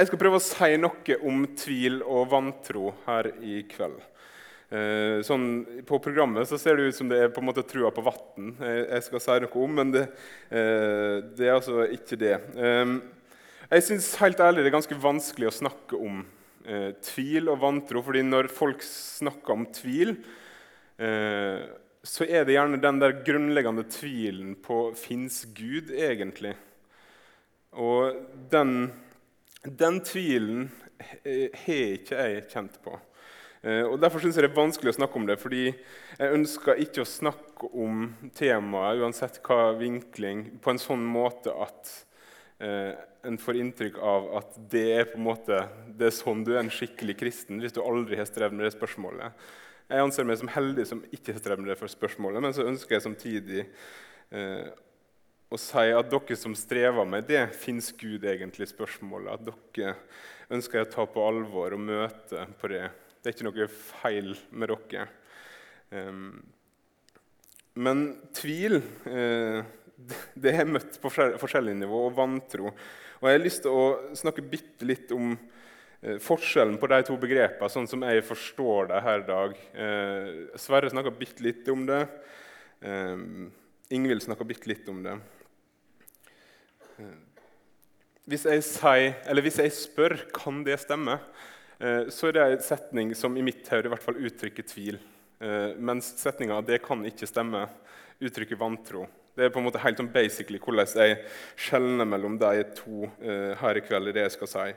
Jeg skal prøve å si noe om tvil og vantro her i kveld. Eh, sånn, på programmet så ser det ut som det er på en måte trua på vann jeg skal si noe om, men det, eh, det er altså ikke det. Eh, jeg syns helt ærlig det er ganske vanskelig å snakke om eh, tvil og vantro, fordi når folk snakker om tvil, eh, så er det gjerne den der grunnleggende tvilen på fins Gud egentlig. Og den den tvilen har ikke jeg kjent på. Eh, og Derfor syns jeg det er vanskelig å snakke om det. fordi jeg ønsker ikke å snakke om temaet, uansett hva vinkling, på en sånn måte at eh, en får inntrykk av at det er på en måte, det er sånn du er en skikkelig kristen hvis du aldri har strevd med det spørsmålet. Jeg anser meg som heldig som ikke har strevd med det for spørsmålet, men så ønsker jeg samtidig eh, og si at dere som strever med det, fins Gud egentlig spørsmålet? At dere ønsker jeg å ta på alvor og møte på det? Det er ikke noe feil med dere. Um, men tvil uh, det er møtt på forskjellig nivå, og vantro. Og Jeg har lyst til å snakke bitte litt om uh, forskjellen på de to begrepene, sånn som jeg forstår det her i dag. Uh, Sverre snakka bitte litt om det. Um, Ingvild snakka bitte litt om det. Hvis jeg, sier, hvis jeg spør kan det stemme, eh, så er det en setning som i mitt hode i hvert fall uttrykker tvil. Eh, mens setninga 'det kan ikke stemme' uttrykker vantro. Det er på en måte helt sånn basically hvordan jeg skjelner mellom de to eh, her i kveld. i det jeg skal si.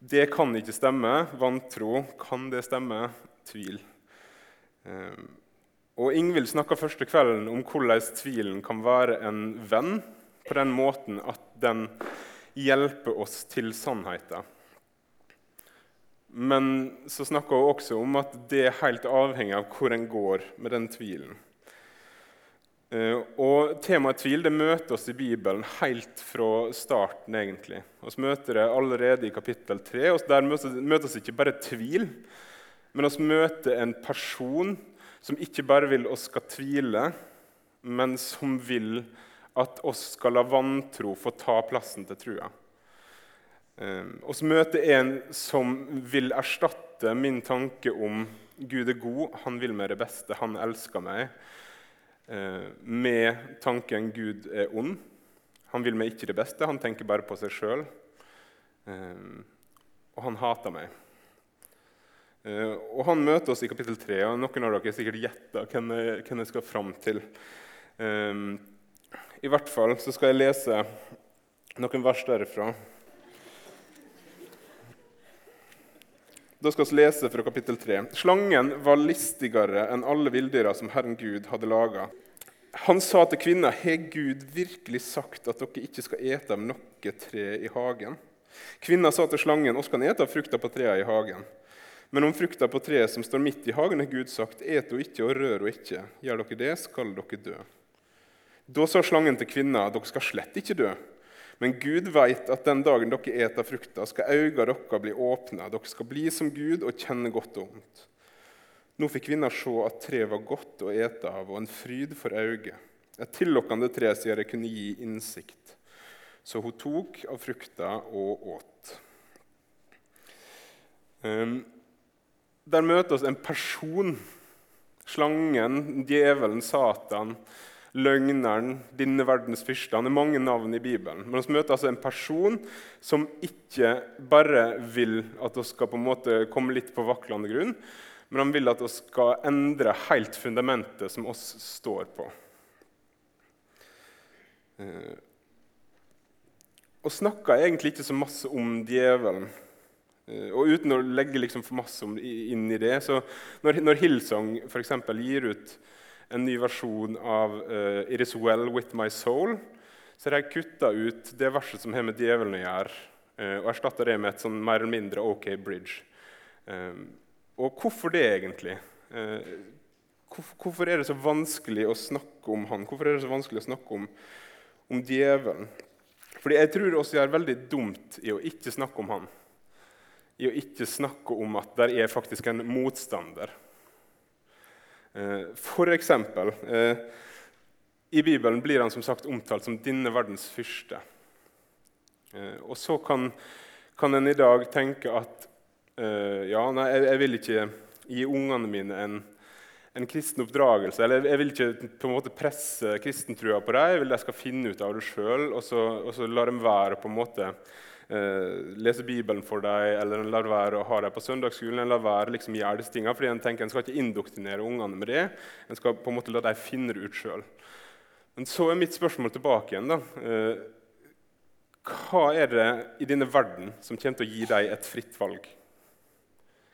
Det kan ikke stemme. Vantro. Kan det stemme? Tvil. Og Ingvild snakka første kvelden om hvordan tvilen kan være en venn på den måten at den hjelper oss til sannheten. Men så snakker hun også om at det er helt avhengig av hvor en går med den tvilen. Eh, og Temaet tvil det møter oss i Bibelen helt fra starten. egentlig. Vi møter det allerede i kapittel 3. og Der møter vi ikke bare tvil, men vi møter en person som ikke bare vil oss skal tvile, men som vil at oss skal la vantro få ta plassen til trua. Vi så møter en som vil erstatte min tanke om Gud er god, han vil meg det beste, han elsker meg, ehm, med tanken Gud er ond. Han vil meg ikke det beste, han tenker bare på seg sjøl. Ehm, og han hater meg. Og Han møter oss i kapittel 3, og noen av dere har sikkert gjetta hvem, hvem jeg skal fram til. I hvert fall så skal jeg lese noen vers derifra. Da skal vi lese fra kapittel 3. Slangen var listigere enn alle villdyra som Herren Gud hadde laga. Han sa til kvinna, har Gud virkelig sagt at dere ikke skal ete av noe tre i hagen? Kvinna sa til slangen, oss kan ete av frukta på treet i hagen. Men om frukta på treet som står midt i hagen, har Gud sagt, et henne ikke og rør henne ikke. Gjør dere det, skal dere dø. Da sa slangen til kvinna, dere skal slett ikke dø. Men Gud veit at den dagen dere eter frukta, skal øynene deres bli åpna. Dere skal bli som Gud og kjenne godt og vondt. Nå fikk kvinna se at treet var godt å ete av og en fryd for øyet. Et tillokkende tre sier det kunne gi innsikt. Så hun tok av frukta og åt. Um, der møter oss en person. Slangen, djevelen, Satan løgneren, denne verdens fyrste. Han er mange navn i Bibelen. Men vi møter altså en person som ikke bare vil at vi skal på en måte komme litt på vaklende grunn, men han vil at vi skal endre helt fundamentet som oss står på. Eh, og snakker egentlig ikke så masse om djevelen. Eh, og uten å legge liksom for masse inn i det, så Når, når Hillsong f.eks. gir ut en ny versjon av uh, 'It Is Well With My Soul', så har jeg kutta ut det verset som har med djevelen å gjøre, uh, og erstatta det med et sånn mer eller mindre OK bridge. Um, og hvorfor det, egentlig? Uh, hvorfor er det så vanskelig å snakke om han? Hvorfor er det så vanskelig å snakke om, om djevelen? Fordi jeg tror også jeg er veldig dumt i å ikke snakke om han. I å ikke snakke om at det er faktisk en motstander Eh, eksempel, eh, I Bibelen blir han som sagt omtalt som 'denne verdens fyrste'. Eh, og så kan, kan en i dag tenke at ja, nei, jeg, jeg, vil ikke gi ungene mine en, en kristen oppdragelse. Eller jeg vil ikke på en måte presse kristentrua på dem. Jeg vil de skal finne ut av det sjøl, og, og, så lar de være på en måte uh, lese Bibelen for deg, eller lar være å ha deg på søndagsskolen, eller lar være liksom gjøre disse tingene, fordi En tenker en skal ikke indoktrinere ungene med det. En skal på en måte la dem finne det ut sjøl. Men så er mitt spørsmål tilbake igjen. da. Uh, hva er det i denne verden som kommer til å gi deg et fritt valg?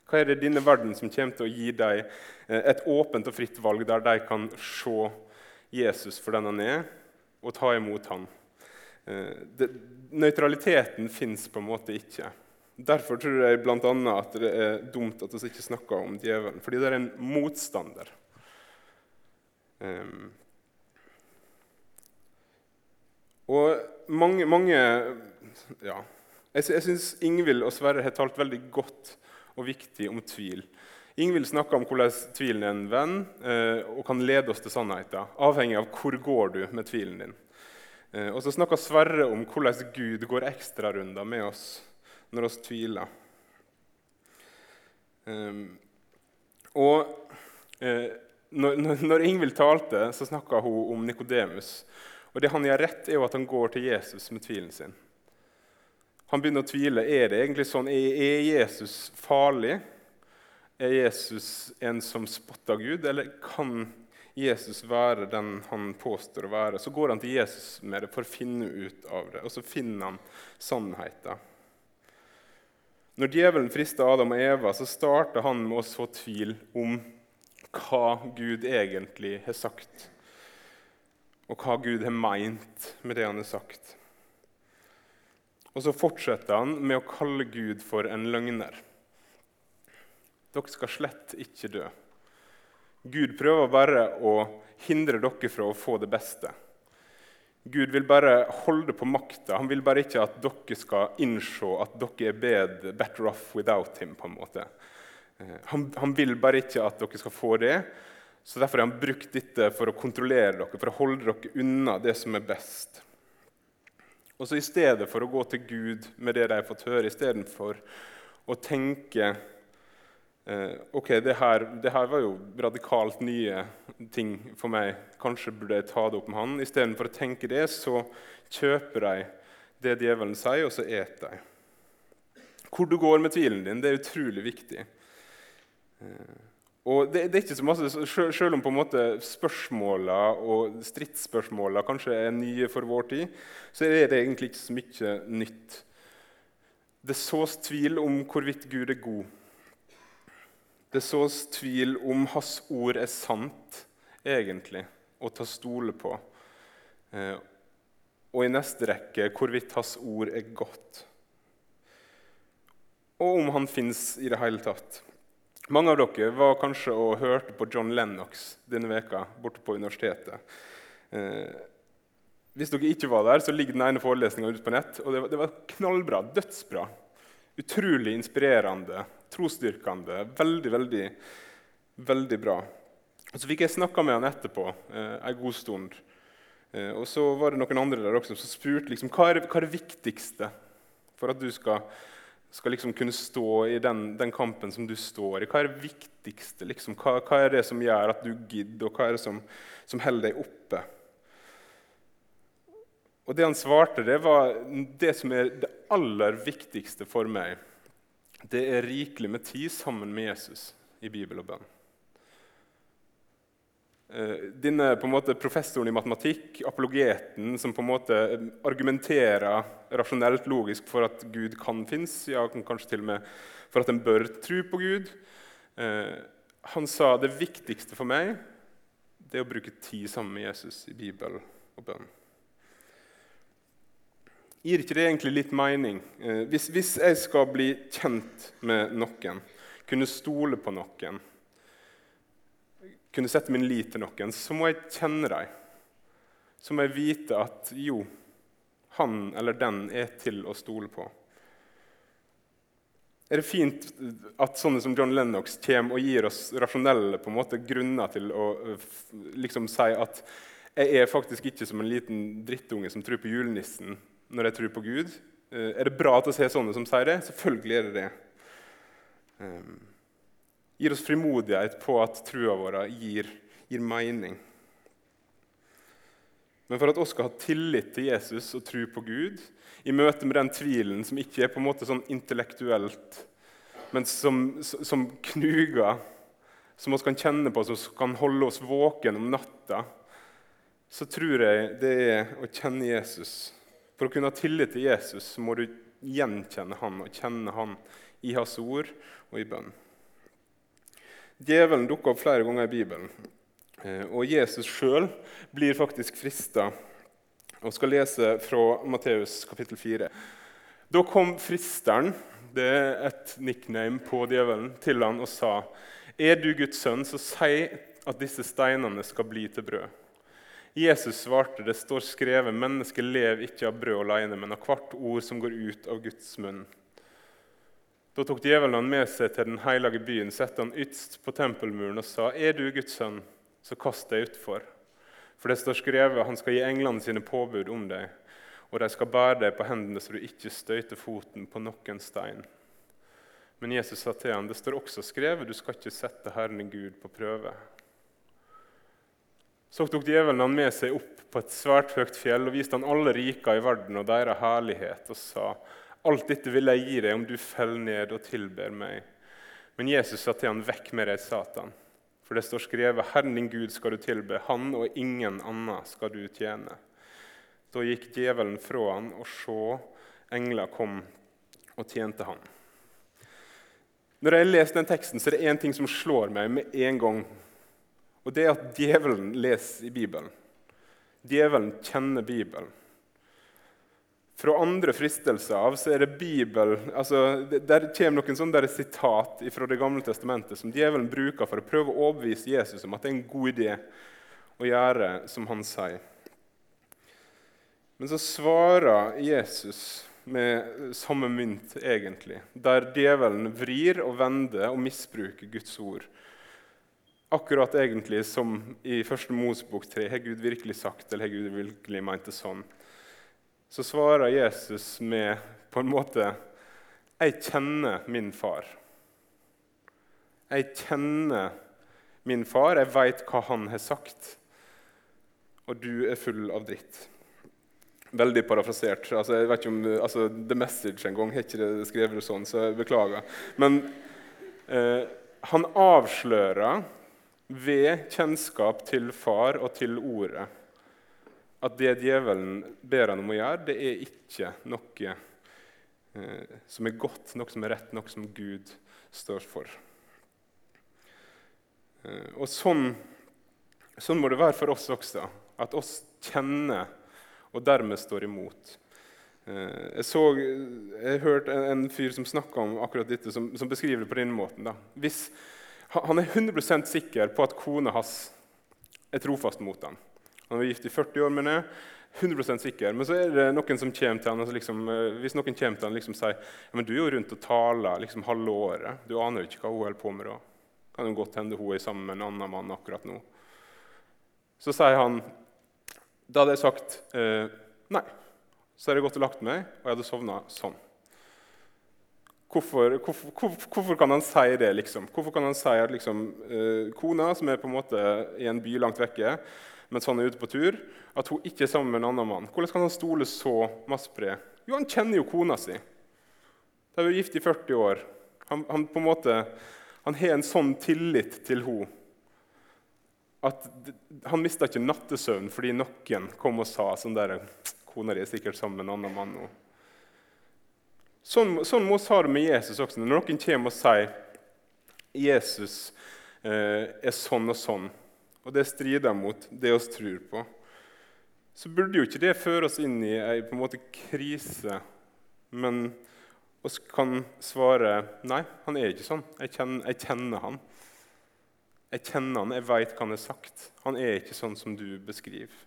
Hva er det i denne verden som kommer til å gi deg eh, et åpent og fritt valg, der de kan se Jesus for den han er, og ta imot han? Eh, nøytraliteten fins på en måte ikke. Derfor tror jeg bl.a. at det er dumt at vi ikke snakker om djevelen, fordi det er en motstander. Um, og mange, mange ja. Jeg, jeg syns Ingvild og Sverre har talt veldig godt og viktig om tvil. Ingvild snakker om hvordan tvilen er en venn eh, og kan lede oss til sannheten, avhengig av hvor går du med tvilen din. Eh, og så snakker Sverre om hvordan Gud går ekstrarunder med oss når vi tviler. Um, og eh, når, Ingvild talte, så snakka hun om Nikodemus. Og det han gjør rett, er jo at han går til Jesus med tvilen sin. Han begynner å tvile. Er det egentlig sånn? Er Jesus farlig? Er Jesus en som spotter Gud, eller kan Jesus være den han påstår å være? Så går han til Jesus med det for å finne ut av det, og så finner han sannheten. Når djevelen frister Adam og Eva, så starter han med å så tvil om hva Gud egentlig har sagt og hva Gud har meint med det han har sagt. Og så fortsetter han med å kalle Gud for en løgner. Dere skal slett ikke dø. Gud prøver bare å hindre dere fra å få det beste. Gud vil bare holde på makta. Han vil bare ikke at dere skal innse at dere er bedre, better off without him. på en måte. Eh, han, han vil bare ikke at dere skal få det. Så Derfor har han brukt dette for å kontrollere dere, for å holde dere unna det som er best. Og så I stedet for å gå til Gud med det de har fått høre, istedenfor å tenke Ok, det her, det her, var jo radikalt nye ting for meg. Kanskje burde jeg ta det opp med han. Istedenfor å tenke det, så kjøper de det djevelen sier, og så eter de. Hvor du går med tvilen din, det er utrolig viktig. Eh, og det, det, er ikke så masse, Selv om på en måte spørsmåla og stridsspørsmåla kanskje er nye for vår tid, så er det egentlig ikke så mye nytt. Det sås tvil om hvorvidt Gud er god. Det sås tvil om Hans ord er sant, egentlig, å ta stole på. Eh, og i neste rekke hvorvidt Hans ord er godt. Og om han fins i det hele tatt. Mange av dere var kanskje og hørte på John Lennox denne veka borte på universitetet. Eh, hvis dere ikke var der, så ligger den ene forelesninga ute på nett. og det var, det var, knallbra. Dødsbra. Utrolig inspirerende, trosstyrkende. Veldig, veldig, veldig bra. Og Så fikk jeg snakka med han etterpå eh, en god stund. Eh, og så var det noen andre der også som spurte liksom, hva er, hva er det viktigste for at du skal skal liksom kunne stå i den, den, kampen som du står i? Hva er det viktigste? Liksom? Hva, hva, er det som gjør at du gidder, og hva er det som, som holder deg oppe? Og Det han svarte, det var det som er det aller viktigste for meg. Det er rikelig med tid sammen med Jesus i Bibel og bønn. Eh, denne måte, professoren i matematikk, apologeten, som på en måte argumenterer rasjonelt logisk for at Gud kan finnes, ja, kanskje til og med for at en bør tro på Gud, eh, han sa det viktigste for meg det er å bruke tid sammen med Jesus i Bibel og bønn. Gir ikke det egentlig litt mening? Eh, hvis, hvis jeg skal bli kjent med noen, kunne stole på noen kunne sette min lit til noen, så må jeg kjenne dem. Så må jeg vite at jo, han eller den er til å stole på. Er det fint at sånne som John Lennox kommer og gir oss rasjonelle på en måte, grunner til å liksom, si at jeg er faktisk ikke som en liten drittunge som tror på julenissen når jeg tror på Gud. Eh, er det bra at jeg ser sånne som sier det? Selvfølgelig er det det. Um, gir oss frimodighet på at trua vår gir, gir mening. Men for at vi skal ha tillit til Jesus og tro på Gud i møte med den tvilen som ikke er på en måte sånn intellektuelt, men som, som knuger, som vi kan kjenne på, som kan holde oss våken om natta, så tror jeg det er å kjenne Jesus. For å kunne ha tillit til Jesus må du gjenkjenne han og kjenne han i hans ord og i bønn. Djevelen dukker opp flere ganger i Bibelen, eh, og Jesus sjøl blir faktisk frista. Og skal lese fra Matteus kapittel 4. Da kom fristeren, det er et nickname på djevelen, til han og sa:" Er du Guds sønn, så si at disse steinene skal bli til brød. Jesus svarte, det står skrevet, mennesket lever ikke av brød alene, men av hvert ord som går ut av Guds munn. Da tok djevelen han med seg til den hellige byen, satte han ytst på tempelmuren og sa, Er du Guds sønn, så kast deg utfor. For det står skrevet, han skal gi englene sine påbud om deg, og de skal bære deg på hendene så du ikke støyter foten på noen stein. Men Jesus sa til ham, det står også skrevet, du skal ikke sette Herren Gud på prøve. Så tok djevelen han med seg opp på et svært høyt fjell og viste han alle rika i verden og deres herlighet og sa:" Alt dette vil jeg gi deg om du faller ned og tilber meg. Men Jesus sa til han, Vekk med deg, Satan. For det står skrevet, Herren din Gud skal du tilbe, han og ingen annen skal du tjene. Da gikk djevelen fra han, og så engler kom og tjente han. Når jeg leser den teksten, så er det én ting som slår meg med en gang. Og det er at djevelen leser i Bibelen. Djevelen kjenner Bibelen. Fra andre fristelser av så er det Bibel, altså, Der kommer noen sånne der sitat fra Det gamle testamentet som djevelen bruker for å prøve å overbevise Jesus om at det er en god idé å gjøre som han sier. Men så svarer Jesus med samme mynt, egentlig, der djevelen vrir og vender og misbruker Guds ord Akkurat egentlig som i første Mosebok 3. Har Gud virkelig sagt eller har Gud virkelig ment det sånn? Så svarer Jesus med på en måte Jeg kjenner min far. Jeg kjenner min far, jeg veit hva han har sagt. Og du er full av dritt. Veldig parafrasert. Altså, jeg vet ikke om, altså, The Message en gang har ikke det skrevet sånn, så jeg beklager. Men eh, han avslører ved kjennskap til far og til ordet at det djevelen ber han om å gjøre, det er ikke noe eh, som er godt, noe som er rett, noe som Gud står for. Eh, og sånn, sånn, må det være for oss også, at oss kjenner og dermed står imot. Eh, jeg, så, jeg hørte en, en fyr som snakka om akkurat dette, som, som, beskriver det på denne måten. Da. Hvis han er 100 sikker på at kona hans er trofast mot ham. Han var gift i 40 år med henne. 100 sikker. Men så er det noen som kommer til han, altså liksom, eh, hvis noen kommer til han liksom sier ja, men du er jo rundt og taler liksom halve året. Du aner jo ikke hva hun holder på med da. Kan jo godt hende hun er sammen med en annen mann akkurat nå. Så sier han Da hadde jeg sagt eh, nei. Så hadde jeg gått og lagt meg, og jeg hadde sovna sånn. Hvorfor, hvorfor, hvorfor, kan han si det? liksom? Hvorfor kan han si at liksom, eh, kona, som er på en måte i en by langt vekke, mens han er ute på tur, at hun ikke er sammen med en annen mann? Hvordan kan han stole så masse på det? Jo, han kjenner jo kona si. De er jo gift i 40 år. Han, han, på en måte, han har en sånn tillit til henne at han mista ikke nattesøvn fordi noen kom og sa sånn der, kona di er sikkert sammen med en annen mann nå. Sånn, sånn må vi ha det med Jesus også. Når noen kommer og sier Jesus eh, er sånn og sånn, og det strider mot det vi tror på, så burde jo ikke det føre oss inn i ei på en måte krise. Men vi kan svare nei, han er ikke sånn. Jeg kjenner, jeg kjenner han. Jeg kjenner han, jeg veit hva han har sagt. Han er ikke sånn som du beskriver.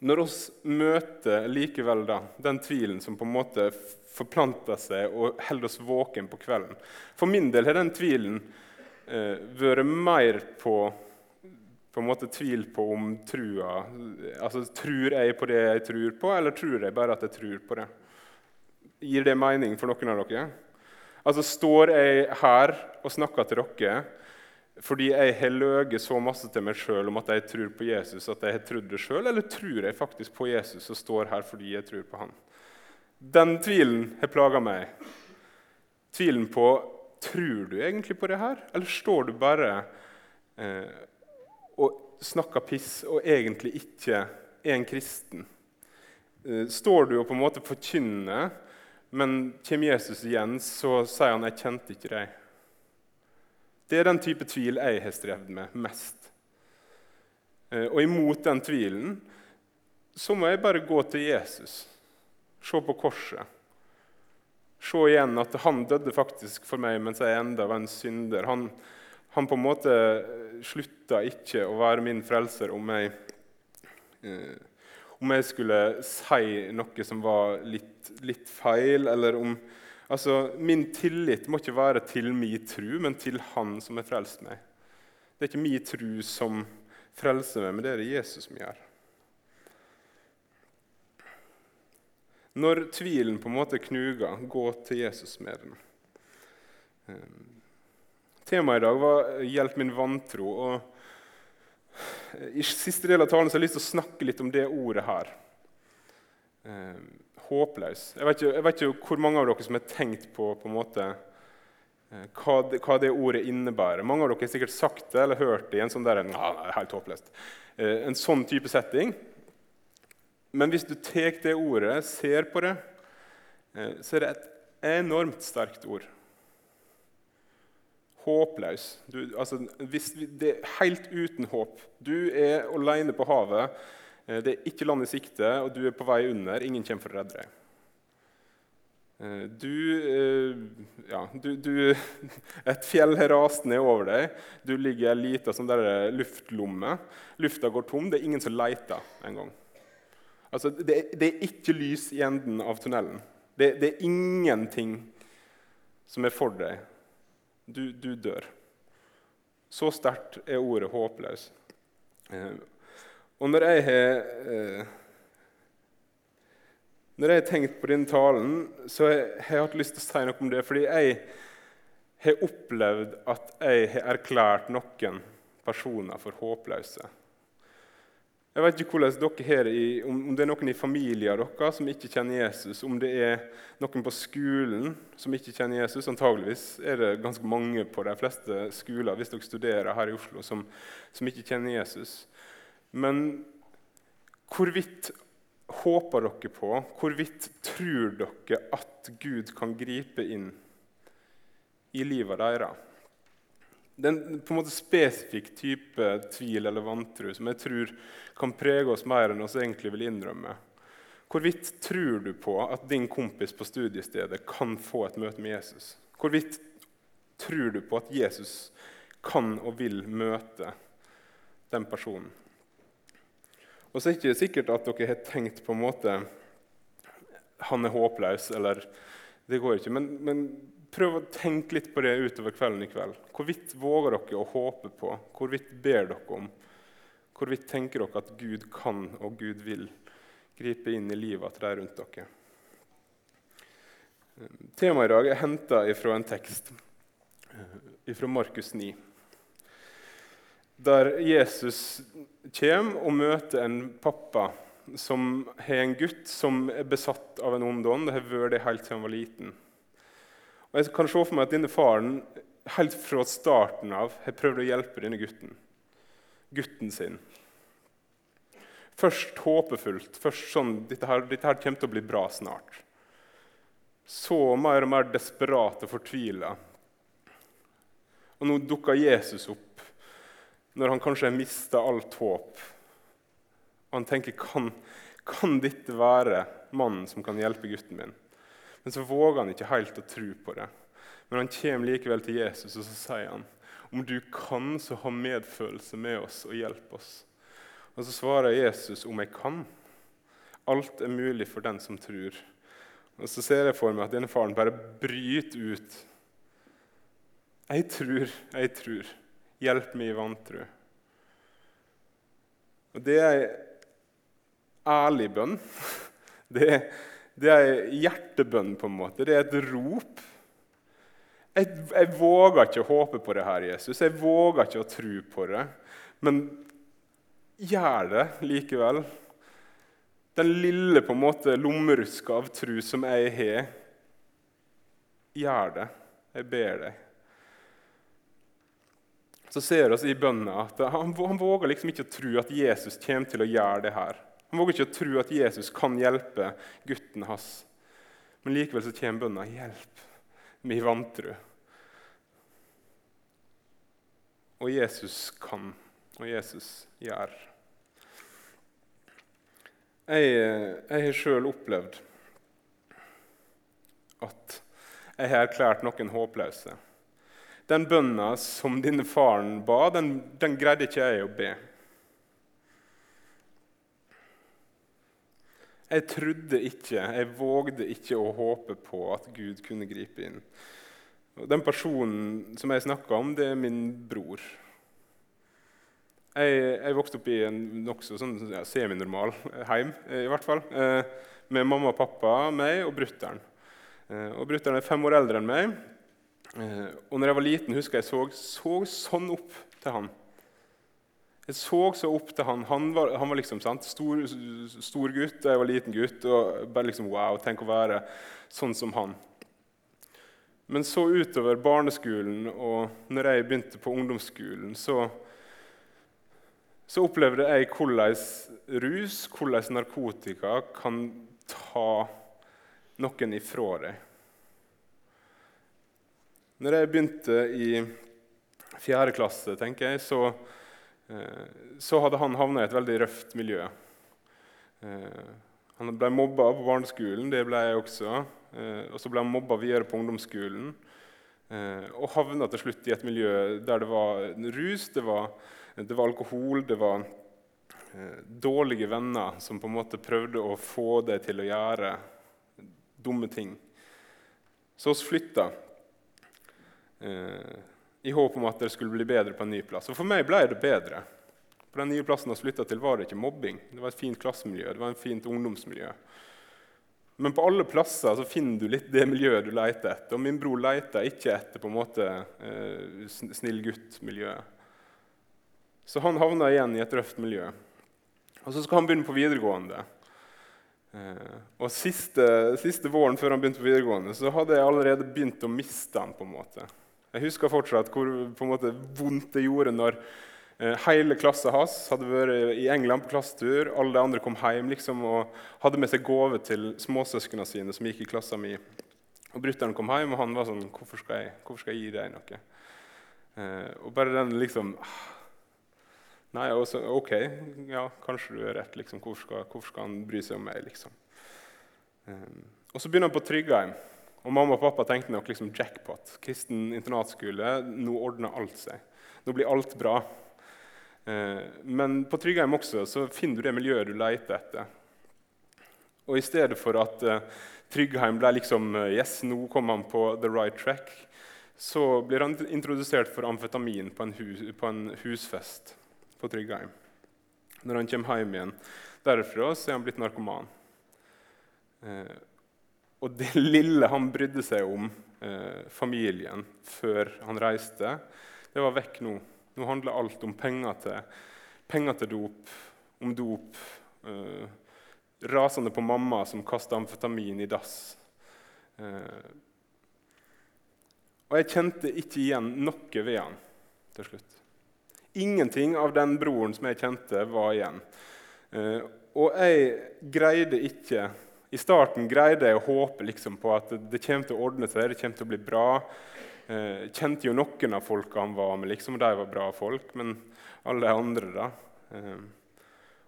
Når vi møter likevel da, den tvilen som på en måte forplanter seg og holder oss våken på kvelden For min del har den tvilen eh, vært mer på, på en måte tvil på om trua altså Tror jeg på det jeg tror på, eller tror jeg bare at jeg tror på det? Gir det mening for noen av dere? Altså, Står jeg her og snakker til dere fordi jeg har løyet så masse til meg sjøl om at jeg tror på Jesus, at jeg har trodd det sjøl, eller tror jeg faktisk på Jesus og står her fordi jeg tror på han? Den tvilen har plaga meg. Tvilen på tror du egentlig på det her, eller står du bare eh, og snakker piss og egentlig ikke er en kristen? Eh, står du og på en måte forkynner, men kommer Jesus igjen, så sier han 'jeg kjente ikke deg'. Det er den type tvil jeg har strevd med mest. Eh, og imot den tvilen så må jeg bare gå til Jesus, se på korset. Se igjen at han døde faktisk for meg mens jeg enda var en synder. Han, han på en måte slutta ikke å være min frelser om jeg, eh, om jeg skulle si noe som var litt, litt feil, eller om altså, Min tillit må ikke være til min tru, men til Han som har frelst meg. Det er ikke min tru som frelser meg, men det er det Jesus som gjør. Når tvilen på en måte knuger, gå til Jesus med den. Eh, Temaet i dag var 'Hjelp min vantro'. og I siste del av talen så har jeg lyst til å snakke litt om det ordet her. Håpløs. Jeg vet, ikke, jeg vet, ikke, hvor mange av dere som har tenkt på, på måte, eh, hva, det, hva, det, ordet innebærer. Mange av dere har sikkert sagt det eller hørt det i en sånn der, ja, helt håpløst. Eh, en sånn type setting. Men hvis du tar det ordet, ser på det, eh, så er det et enormt sterkt ord håpløs. Du, altså, det er helt uten håp. Du er alene på havet. Eh, det er ikke land i sikte, og du er på vei under. Ingen kommer for å redde deg. Eh, du, eh, ja, du, du, Et fjell har rast ned over deg. Du ligger i ei lita sånn luftlomme. Lufta går tom. Det er ingen som leter engang. Altså, det, det, er ikke lys i enden av tunnelen. Det, det er ingenting som er for deg du, du dør. Så sterkt er ordet 'håpløs'. Og når jeg har eh, når jeg har tenkt på denne talen, så har jeg hatt lyst til å si noe om det. Fordi jeg har opplevd at jeg har erklært noen personer for håpløse. Jeg vet ikke hvordan dere her om det er noen i familien deres som ikke kjenner Jesus, om det er noen på skolen som ikke kjenner Jesus. Antageligvis er det ganske mange på de fleste skoler hvis dere studerer her i Oslo, som, som ikke kjenner Jesus. Men hvorvidt håper dere på, hvorvidt tror dere at Gud kan gripe inn i livet deres? Det er en på en måte spesifikk type tvil eller vantro som jeg tror kan prege oss mer enn oss egentlig vil innrømme. Hvorvidt tror du på at din kompis på studiestedet kan få et møte med Jesus? Hvorvidt tror du på at Jesus kan og vil møte den personen? Og så er det ikke sikkert at dere har tenkt på en måte han er håpløs, eller det går ikke. Men, men Prøv å tenke litt på det utover kvelden i kveld. Hvorvidt våger dere å håpe på? Hvorvidt ber dere om? Hvorvidt tenker dere at Gud kan og Gud vil gripe inn i livet til de rundt dere? Temaet i dag er henta fra en tekst eh, fra Markus 9, der Jesus kommer og møter en pappa som har en gutt som er besatt av en ond ånd. Det har vært det helt siden han var liten. Og jeg kan se for meg at denne faren helt fra starten av har prøvd å hjelpe denne gutten. Gutten sin. Først håpefullt. Først sånn dette her, dette her kommer til å bli bra snart. Så mer og mer desperat og fortvila. Og nå dukker Jesus opp når han kanskje har mista alt håp. Og han tenker kan, kan dette være mannen som kan hjelpe gutten min? Men så våger han ikke helt å tro på det. Men han kommer likevel til Jesus og så sier han, om du kan, så ha medfølelse med oss og hjelp oss. Og Så svarer Jesus om jeg kan. Alt er mulig for den som tror. Og Så ser jeg for meg at denne faren bare bryter ut. Jeg tror, jeg tror. Hjelp meg i vantro. Og det er ei ærlig bønn. Det er, ei hjertebønn, på en måte. Det er et rop. Jeg, jeg, våger ikke å håpe på det her, Jesus. Jeg våger ikke å tro på det. Men gjør det likevel. Den lille på en måte lommeruska av tro som jeg har, gjør det. Jeg ber deg. Så ser vi i bønna at han, han våger liksom ikke å tro at Jesus kommer til å gjøre det her. Han våger ikke å tro at Jesus kan hjelpe gutten hans. Men likevel så kommer bønna 'Hjelp mi vantru'. Og Jesus kan, og Jesus gjør. Jeg, jeg har sjøl opplevd at jeg har erklært noen håpløse. Den bønna som denne faren ba, den, den greide ikke jeg å be. Jeg trodde ikke, jeg vågde ikke å håpe på at Gud kunne gripe inn. Den personen som jeg snakker om, det er min bror. Jeg, jeg vokste opp i en nokså sånn, ja, seminormal heim, i hvert fall. Eh, med mamma og pappa, meg og brutter'n. Eh, og Brutter'n er fem år eldre enn meg. Eh, og når jeg var liten, husker jeg så, så sånn opp til han. Jeg så så opp til han. Han var, han var liksom sant, stor, stor, gutt, jeg var liten gutt. og bare liksom, Wow, tenk å være sånn som han. Men så utover barneskolen og når jeg begynte på ungdomsskolen, så, så opplevde jeg hvordan rus, hvordan narkotika, kan ta noen ifra deg. Når jeg begynte i fjerde klasse, tenker jeg, så Eh, så hadde han havna i et veldig røft miljø. Eh, han ble mobba på barneskolen, det ble jeg også. Eh, og så ble han mobba videre på ungdomsskolen. Og havna til slutt i et miljø der det var rus, det var, det var alkohol, det var dårlige venner som på en måte prøvde å få deg til å gjøre dumme ting. Så vi flytta i håp om at det skulle bli bedre på en ny plass. Og for meg ble det bedre. På den nye plassen vi flytta til, var det ikke mobbing. Det var et fint klassemiljø, det var et fint ungdomsmiljø. Men på alle plasser så finner du litt det miljøet du leter etter. Og min bror leter ikke etter på en måte eh, snill gutt-miljøet. Så han havna igjen i et røft miljø. Og så skal han begynne på videregående. Eh, og siste, siste, våren før han begynte på videregående, så hadde jeg allerede begynt å miste han på en måte. Jeg husker fortsatt hvor måte, vondt det gjorde når eh, hele klassen hans hadde vært i England på klassetur. Alle de andre kom hjem liksom, og hadde med seg gave til småsøsknene sine som gikk i klassen min. Og Brutter'n kom hjem, og han var sånn Hvorfor skal jeg, hvorfor skal jeg gi deg noe? Eh, og bare den liksom ah, Nei, også, OK, ja, kanskje du har rett. Liksom. Hvorfor, skal, hvorfor, skal, han bry seg om meg? liksom? Eh, og så begynner han på Tryggheim. Og mamma og pappa tenkte nok liksom jackpot. Kristen internatskole, nå ordner alt seg. Nå blir alt bra. Eh, men på Tryggheim også så finner du det miljøet du leter etter. Og i stedet for at eh, Tryggheim ble liksom eh, Yes, nå kom han på the right track. Så blir han introdusert for amfetamin på en, hus, på en husfest på Tryggheim. Når han kommer hjem igjen derfra, så er han blitt narkoman. Og det lille han brydde seg om eh, familien før han reiste, det var vekk nå. Nå handler alt om penger til, penger til dop, om dop. Eh, rasende på mamma som kasta amfetamin i dass. Eh, og jeg kjente ikke igjen noe ved han til slutt. Ingenting av den broren som jeg kjente, var igjen. Eh, og jeg greide ikke i starten greide jeg å håpe liksom på at det kommer til å ordne seg, det kommer til å bli bra. Jeg eh, kjente jo noen av folka han var med, liksom, og de var bra folk. Men alle de andre, da? Eh,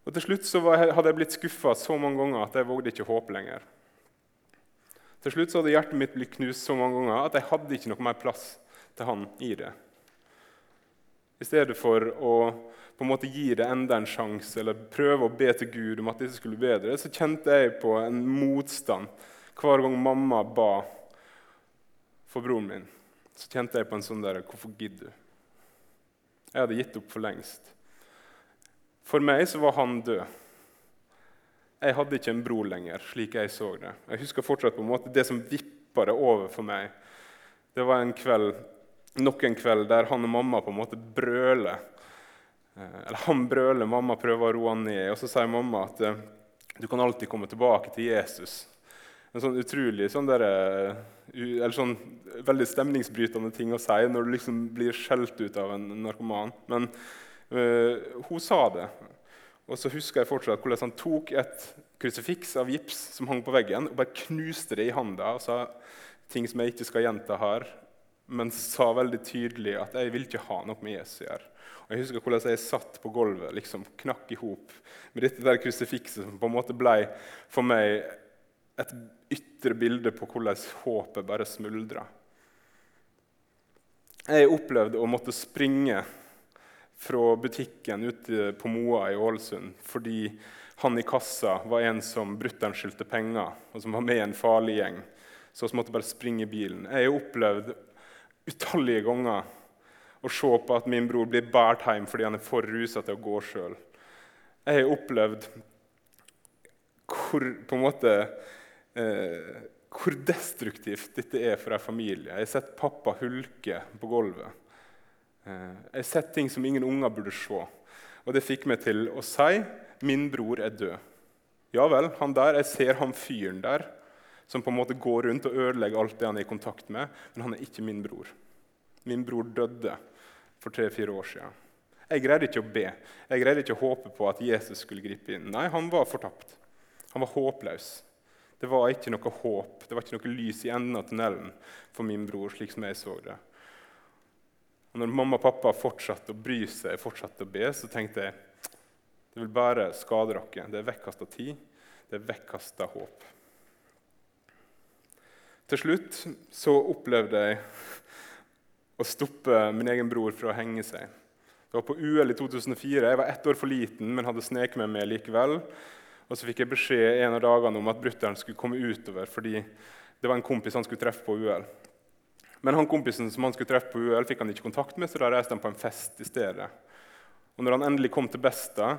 og Til slutt så hadde jeg blitt skuffa så mange ganger at jeg vågde ikke å håpe lenger. Til slutt så hadde hjertet mitt blitt knust så mange ganger at jeg hadde ikke noe mer plass til han i det. I stedet for å på en måte gi det enda en sjanse eller prøve å be til Gud om at dette skulle bli bedre, så kjente jeg på en motstand hver gang mamma ba for broren min. Så kjente jeg på en sånn der Hvorfor gidder du? Jeg hadde gitt opp for lengst. For meg så var han død. Jeg hadde ikke en bror lenger, slik jeg så det. Jeg husker fortsatt på en måte det som vippa det over for meg. Det var en kveld, nok en kveld der han og mamma på en måte brøler. Eh, eller han brøler, mamma prøver å roe han ned. Og så sier mamma at eh, du kan alltid komme tilbake til Jesus. En sånn utrolig sånn der, eh, eller sånn veldig stemningsbrytende ting å si når du liksom blir skjelt ut av en narkoman. Men øh, hun sa det. Og så husker jeg fortsatt hvordan han tok et krusifiks av gips som hang på veggen, og bare knuste det i handa og sa ting som jeg ikke skal gjenta her, men sa veldig tydelig at jeg vil ikke ha noe med Jesus å gjøre. Og Jeg husker hvordan jeg satt på gulvet, liksom knakk i hop med dette der krusifikset som på en måte ble for meg et ytre bilde på hvordan håpet bare smuldra. Jeg opplevde å måtte springe fra butikken ute på Moa i Ålesund fordi han i kassa var en som brutter'n skyldte penger, og som var med i en farlig gjeng. Så vi måtte bare springe i bilen. Jeg har opplevd utallige ganger å se på at min bror blir båret hjem fordi han er for rusa til å gå sjøl. Jeg har opplevd hvor, på en måte, eh, hvor destruktivt dette er for en familie. Jeg har sett pappa hulke på gulvet. Eh, jeg har sett ting som ingen unger burde se. Og det fikk meg til å si min bror er død. Ja vel, han der, jeg ser han fyren der som på en måte går rundt og ødelegger alt det han er i kontakt med, men han er ikke min bror. Min bror døde for tre-fire år siden. Jeg greide ikke å be. Jeg greide ikke å håpe på at Jesus skulle gripe inn. Nei, han var fortapt. Han var håpløs. Det var ikke noe håp, det var ikke noe lys i enden av tunnelen for min bror. slik som jeg så det. Og når mamma og pappa fortsatte å bry seg, fortsatte å be, så tenkte jeg det vil bare skade dere. Det er vekkasta tid, det er vekkasta håp. Til slutt så opplevde jeg å stoppe min egen bror fra å henge seg. Det var på UL i 2004. Jeg var ett år for liten, men hadde sneket meg med likevel. Og så fikk jeg beskjed en av dagene om at brutter'n skulle komme utover fordi det var en kompis han skulle treffe på UL. Men han kompisen som han skulle treffe på UL, fikk han ikke kontakt med, så da reiste han på en fest i stedet. Og når han endelig kom til Besta,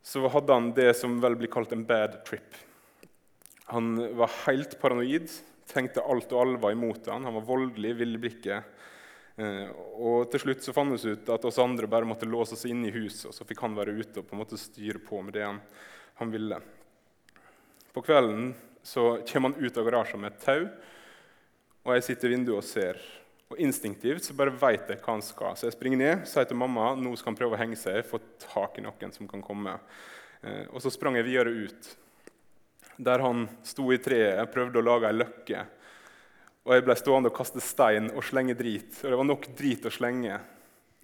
så hadde han det som vel blir kalt en bad trip. Han var helt paranoid, tenkte alt og alle var imot han. Han var voldelig, ville blikket. Eh, og til slutt så fant det ut at oss andre bare måtte låse oss inn i huset, og så fikk han være ute og på en måte styre på med det han, han ville. På kvelden så kommer han ut av garasjen med et tau og jeg sitter i vinduet og ser. Og Instinktivt så bare vet jeg hva han skal. Så jeg springer ned sier til mamma nå skal han prøve å henge seg, få tak i noen som kan komme. Eh, og så sprang jeg videre ut, der han sto i treet, prøvde å lage ei løkke. Og jeg ble stående og kaste stein og slenge drit. Og det var nok drit å slenge.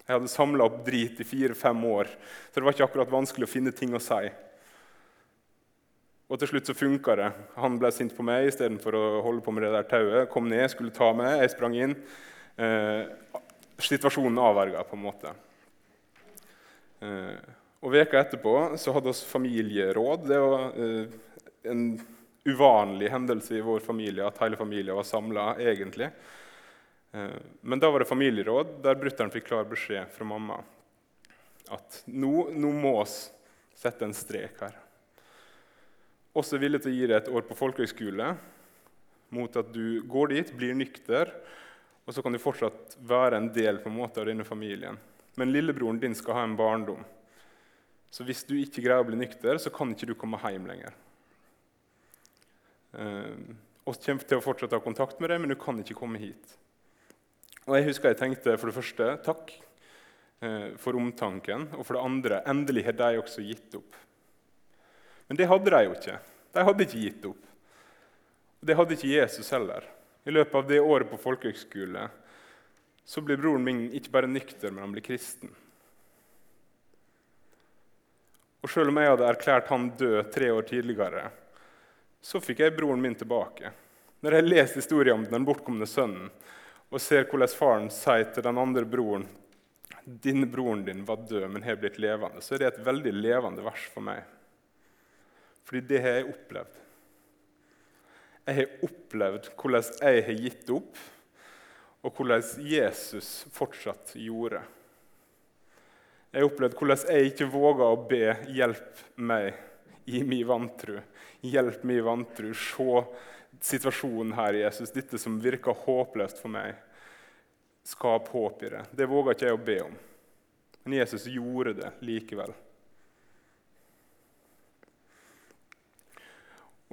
Jeg hadde samla opp drit i fire-fem år, så det var ikke akkurat vanskelig å finne ting å si. Og til slutt så funka det. Han ble sint på meg istedenfor å holde på med det der tauet. Kom ned, skulle ta meg, jeg sprang inn. Eh, situasjonen avverga, på en måte. Eh, og Veka etterpå så hadde vi familieråd. Det var eh, en uvanlig hendelse i vår familie at hele familien var samla, egentlig. Eh, men da var det familieråd der brutter'n fikk klar beskjed fra mamma at nå, nå må oss sette en strek her også villig til å gi deg et år på folkehøgskole mot at du går dit, blir nykter, og så kan du fortsatt være en del på en måte av denne familien. Men lillebroren din skal ha en barndom. Så hvis du ikke greier å bli nykter, så kan ikke du komme hjem lenger. Eh, oss kommer til å fortsette å ha kontakt med deg, men du kan ikke komme hit. Og jeg husker jeg tenkte for det første takk eh, for omtanken, og for det andre endelig har de også gitt opp. Men det hadde de jo ikke. De hadde ikke gitt opp. Og Det hadde ikke Jesus heller. I løpet av det året på folkehøgskole så blir broren min ikke bare nykter, men han blir kristen. Og Selv om jeg hadde erklært han død tre år tidligere, så fikk jeg broren min tilbake. Når jeg leser historien om den bortkomne sønnen og ser hvordan faren sier til den andre broren din broren din var død, men har blitt levende, så er det et veldig levende vers for meg. Fordi det har jeg opplevd. Jeg har opplevd hvordan jeg har gitt opp, og hvordan Jesus fortsatt gjorde. Jeg har opplevd hvordan jeg ikke våga å be 'hjelp meg' i min vantro. Hjelp min vantro. Se situasjonen her, Jesus. Dette som virker håpløst for meg. Skap håp i det. Det våga ikke jeg å be om. Men Jesus gjorde det likevel.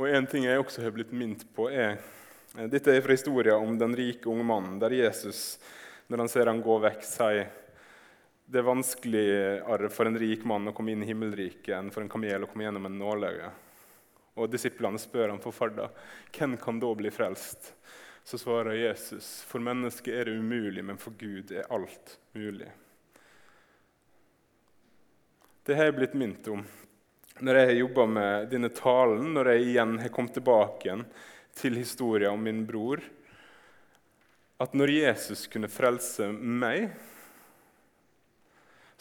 Og En ting jeg også har blitt minnet på, er Dette er fra historien om den rike unge mannen, der Jesus, når han ser han gå vekk, sier det er vanskeligere for en rik mann å komme inn i himmelriket enn for en kamel å komme gjennom en nåløye. Og Disiplene spør ham forferda hvem kan da bli frelst. Så svarer Jesus for mennesket er det umulig, men for Gud er alt mulig. Det har jeg blitt minnet om når jeg har jobba med denne talen, når jeg igjen har kommet tilbake igjen til historien om min bror. At når Jesus kunne frelse meg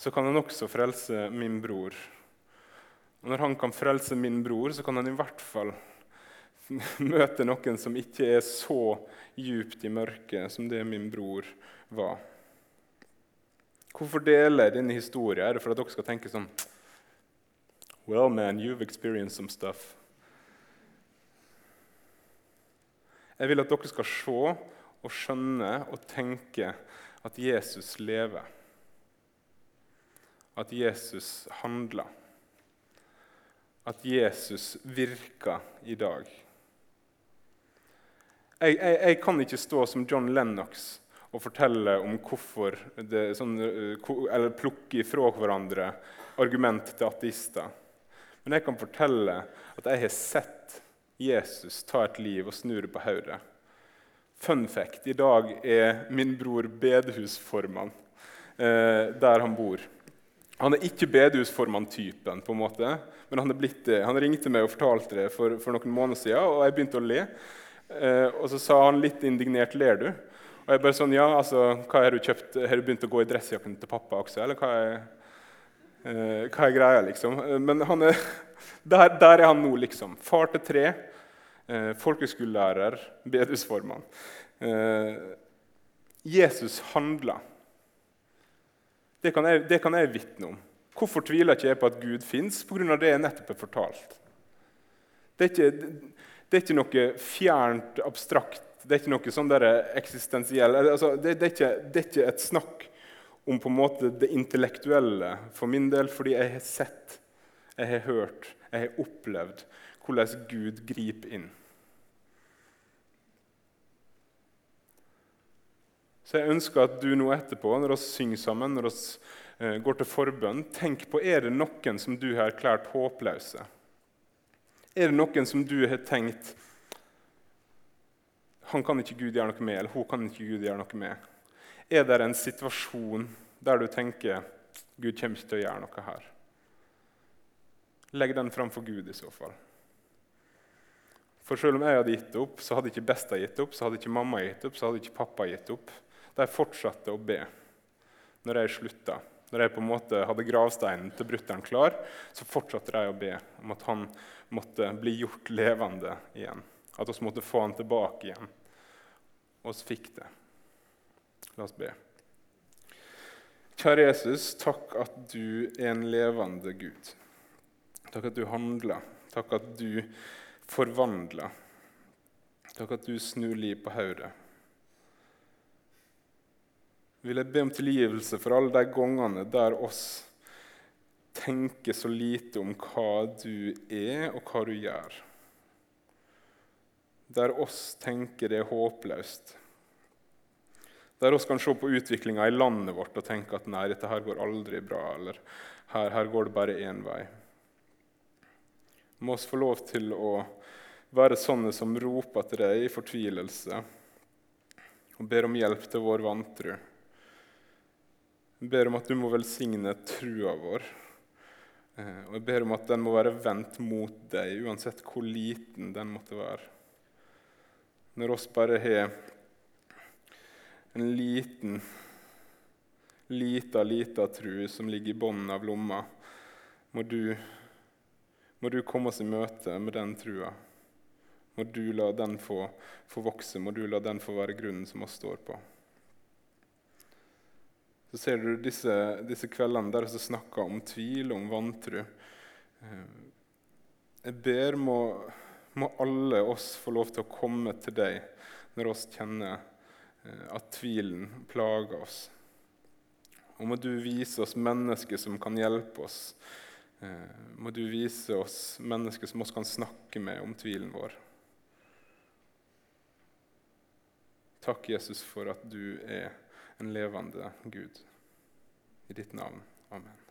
så kan han også frelse min bror. Og når han kan frelse min bror, så kan han i hvert fall møte noen som ikke er så djupt i mørket som det min bror var. Hvorfor deler jeg denne historien? Er det for at dere skal tenke sånn Well, man, you've experienced some stuff. Jeg vil at dere skal se og skjønne og tenke at Jesus lever at Jesus handla. At Jesus virka i dag. Jeg, jeg, jeg, kan ikke stå som John Lennox og fortelle om hvorfor det, sånn, eh, Eller plukke ifra hverandre argument til ateister. Men jeg kan fortelle at jeg har sett Jesus ta et liv og snu det på hodet. Fun fact i dag er min bror bedehusformann eh, der han bor. Han er ikke bedehusformann-typen, på en måte, men han er blitt det. Han ringte meg og fortalte det for, for noen måneder siden, og jeg begynte å le. Eh, og så sa han litt indignert 'Ler du?' Og jeg bare sånn, ja, altså, hva Har du kjøpt? Har du begynt å gå i dressjakken til pappa også? Eller hva er, eh, hva er greia, liksom? Eh, men er, der, der, er han nå, liksom. Far til tre, eh, folkeskolelærer, bedehusformann. Eh, Jesus handla. Det kan jeg, det kan jeg vitne om. Hvorfor tviler ikke jeg på at Gud fins? Pga. det jeg nettopp har fortalt. Det er, ikke, det er ikke, noe fjernt, abstrakt, det er ikke noe sånn eksistensielt altså, det, det, det, er ikke et snakk om på en måte det intellektuelle for min del, fordi jeg har sett, jeg har hørt, jeg har opplevd hvordan Gud griper inn. Så jeg ønsker at du nå etterpå, når vi synger sammen, når vi eh, går til forbønn, tenk på er det noen som du har erklært håpløse. Er det noen som du har tenkt han kan ikke Gud gjøre noe med, eller hun kan ikke Gud gjøre noe med? Er det en situasjon der du tenker Gud kommer ikke til å gjøre noe her? Legg den fram for Gud i så fall. For selv om jeg hadde gitt opp, så hadde ikke Besta gitt opp, så hadde ikke mamma gitt opp, så hadde ikke pappa gitt opp. De fortsatte å be når jeg slutta. Når jeg på en måte hadde gravsteinen til brutter'n klar, så fortsatte de å be om at han måtte bli gjort levende igjen. At vi måtte få han tilbake igjen. Og vi fikk det. La oss be. Kjære Jesus, takk at du er en levende Gud. Takk at du handler. Takk at du forvandler. Takk at du snur liv på hodet vil jeg be om tilgivelse for alle de gangene der oss tenker så lite om hva du er, og hva du gjør. Der oss tenker det er håpløst. Der oss kan se på utviklinga i landet vårt og tenke at nei, dette her går aldri bra, eller her, her går det bare én vei. Må oss få lov til å være sånne som roper til deg i fortvilelse og ber om hjelp til vår vantro. Jeg ber om at du må velsigne trua vår. Eh, og jeg ber om at den må være vendt mot deg, uansett hvor liten den måtte være. Når oss bare har en liten, lita, lita tru som ligger i bunnen av lomma, må du, må du komme oss i møte med den trua. Må du la den få, få vokse, må du la den få være grunnen som vi står på. Så ser du disse, disse kveldene der som snakker om tvil, om vantro. Eh, jeg ber må, må alle oss få lov til å komme til deg når oss kjenner eh, at tvilen plager oss. Og må du vise oss mennesker som kan hjelpe oss. Må du vise oss mennesker som oss kan snakke med om tvilen vår. Takk, Jesus, for at du er en levende Gud. I ditt navn. Amen.